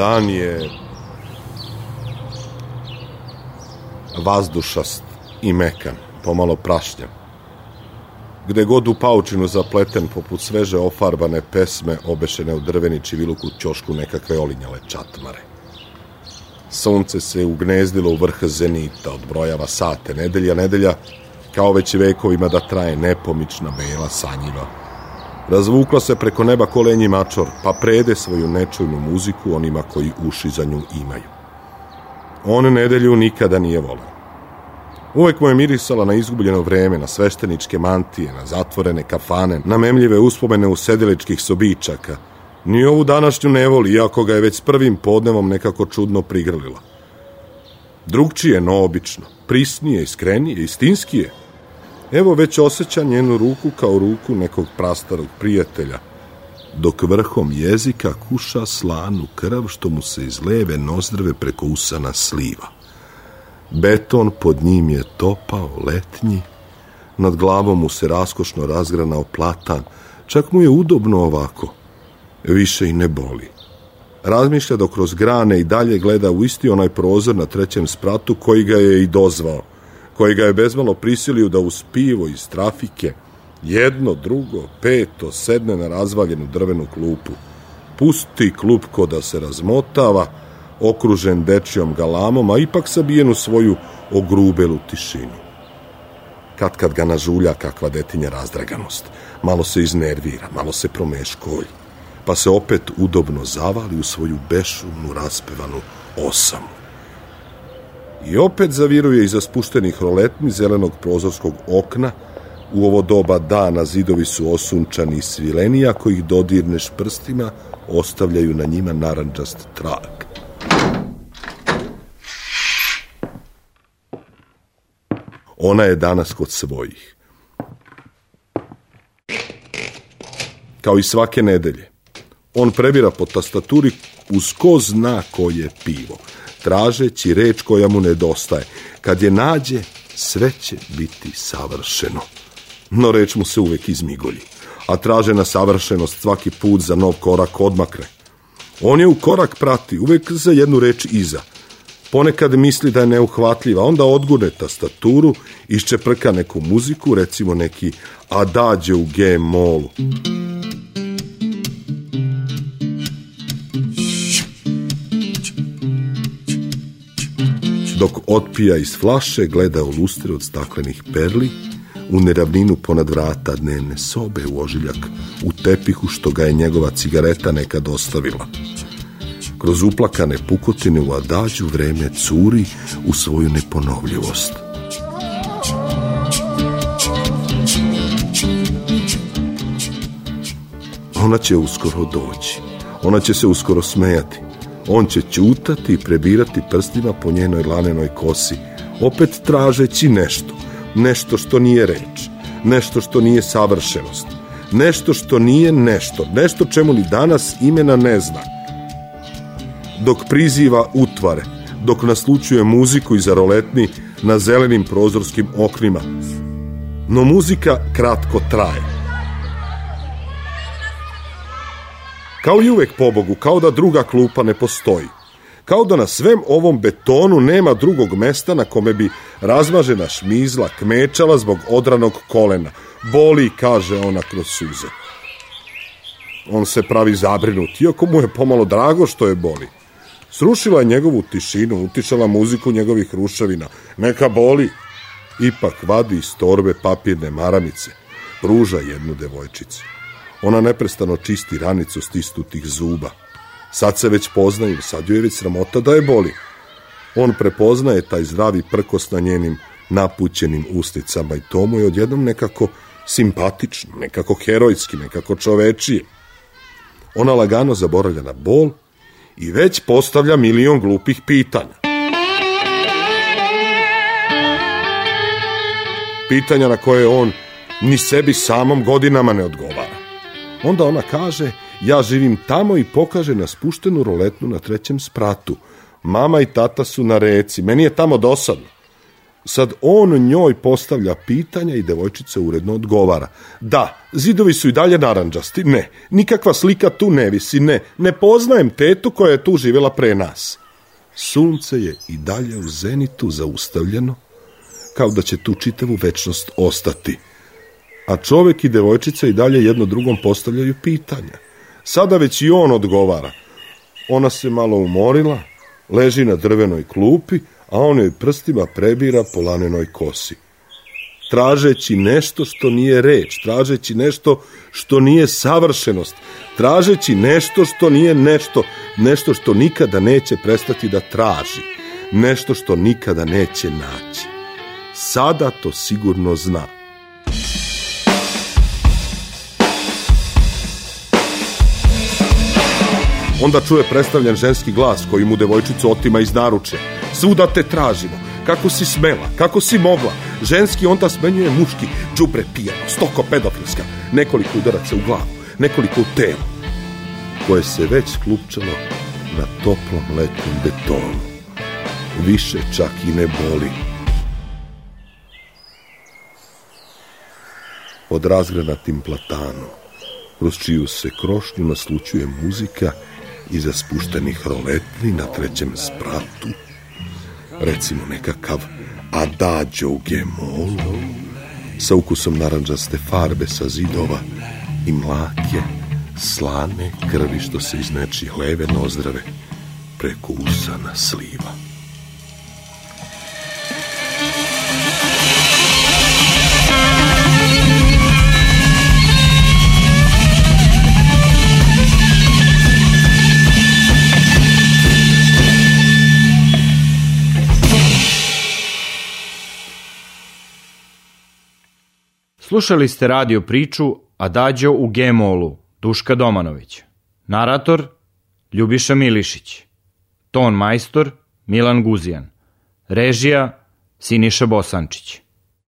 dan je vazdušast i mekan, pomalo prašnjan. Gde god u paučinu zapleten, poput sveže ofarbane pesme, obešene u drveni čiviluk u ćošku nekakve olinjale čatmare. Sunce se ugnezdilo u vrh zenita, odbrojava sate nedelja, nedelja, kao već vekovima da traje nepomična bela sanjiva Razvukla se preko neba kolenji mačor, pa prede svoju nečujnu muziku onima koji uši za nju imaju. On nedelju nikada nije volao. Uvek mu je mirisala na izgubljeno vreme, na svešteničke mantije, na zatvorene kafane, na memljive uspomene u sedeličkih sobičaka. Ni ovu današnju ne voli, iako ga je već s prvim podnevom nekako čudno prigrlila. Drugčije, no obično, prisnije, iskrenije, istinskije – Evo već osjeća njenu ruku kao ruku nekog prastarog prijatelja, dok vrhom jezika kuša slanu krv što mu se iz leve nozdrave preko usana sliva. Beton pod njim je topao, letnji, nad glavom mu se raskošno razgranao platan, čak mu je udobno ovako, više i ne boli. Razmišlja dok kroz grane i dalje gleda u isti onaj prozor na trećem spratu koji ga je i dozvao koji ga je bezmalo prisilio da uz pivo iz trafike jedno, drugo, peto sedne na razvaljenu drvenu klupu. Pusti klupko da se razmotava, okružen dečijom galamom, a ipak sabijen u svoju ogrubelu tišinu. Kad kad ga nažulja kakva detinja razdraganost, malo se iznervira, malo se promeškolji, pa se opet udobno zavali u svoju bešumnu raspevanu osamu i opet zaviruje iza spuštenih roletni zelenog prozorskog okna. U ovo doba dana zidovi su osunčani i svileni, ako ih dodirneš prstima, ostavljaju na njima naranđast trag. Ona je danas kod svojih. Kao i svake nedelje. On prebira po tastaturi uz ko zna koje pivo tražeći reč koja mu nedostaje. Kad je nađe, sve će biti savršeno. No reč mu se uvek izmigolji, a tražena savršenost svaki put za nov korak odmakne. On je u korak prati, uvek za jednu reč iza. Ponekad misli da je neuhvatljiva, onda odgurne tastaturu, iščeprka neku muziku, recimo neki adađe u G-molu. Dok otpija iz flaše, gleda u lustre od staklenih perli, u neravninu ponad vrata dnevne sobe u ožiljak, u tepihu što ga je njegova cigareta nekad ostavila. Kroz uplakane pukotine u adađu vreme curi u svoju neponovljivost. Ona će uskoro doći. Ona će se uskoro smejati. On će ćutati i prebirati prstima po njenoj lanenoj kosi, opet tražeći nešto, nešto što nije reč, nešto što nije savršenost, nešto što nije nešto, nešto čemu ni danas imena ne zna. Dok priziva utvare, dok naslučuje muziku iz roletni na zelenim prozorskim oknima. No muzika kratko traje. Kao i uvek pobogu, kao da druga klupa ne postoji. Kao da na svem ovom betonu nema drugog mesta na kome bi razmažena šmizla kmečala zbog odranog kolena. Boli, kaže ona kroz suze. On se pravi zabrinut, iako mu je pomalo drago što je boli. Srušila je njegovu tišinu, utišala muziku njegovih rušavina. Neka boli. Ipak vadi iz torbe papirne maramice. Pruža jednu devojčicu. Ona neprestano čisti ranicu stisnutih zuba. Sad se već poznaju, sad joj je već sramota da je boli. On prepoznaje taj zdravi prkos na njenim napućenim usticama i to je odjednom nekako simpatično, nekako herojski, nekako čovečije. Ona lagano zaboravlja na bol i već postavlja milion glupih pitanja. Pitanja na koje on ni sebi samom godinama ne odgovara. Onda ona kaže, ja živim tamo i pokaže na spuštenu roletnu na trećem spratu. Mama i tata su na reci, meni je tamo dosadno. Sad on njoj postavlja pitanja i devojčica uredno odgovara. Da, zidovi su i dalje naranđasti, ne, nikakva slika tu ne visi, ne, ne poznajem tetu koja je tu živjela pre nas. Sunce je i dalje u zenitu zaustavljeno, kao da će tu čitavu večnost ostati a čovek i devojčica i dalje jedno drugom postavljaju pitanja. Sada već i on odgovara. Ona se malo umorila, leži na drvenoj klupi, a on joj prstima prebira po lanenoj kosi. Tražeći nešto što nije reč, tražeći nešto što nije savršenost, tražeći nešto što nije nešto, nešto što nikada neće prestati da traži, nešto što nikada neće naći. Sada to sigurno zna. Onda čuje predstavljen ženski glas koji mu devojčicu otima iz naručja. Svuda te tražimo, kako si smela, kako si mogla. Ženski onda smenjuje muški, džubre pijano, stoko pedofilska. Nekoliko udaraca u glavu, nekoliko u telo, koje se već klupčalo na toplom letnom betonu. Više čak i ne boli. Pod razgranatim platanom, kroz čiju se krošnju naslučuje muzika iza spuštenih roletni na trećem spratu, recimo nekakav adagio gemolo, sa ukusom naranđaste farbe sa zidova i mlake, slane krvi što se iz nečih leve nozdrave preko usana sliva. Slušali ste radio priču Adagio u Gemolu Duška Domanović. Narator Ljubiša Milišić. Ton majstor Milan Guzijan. Režija Siniša Bosančić.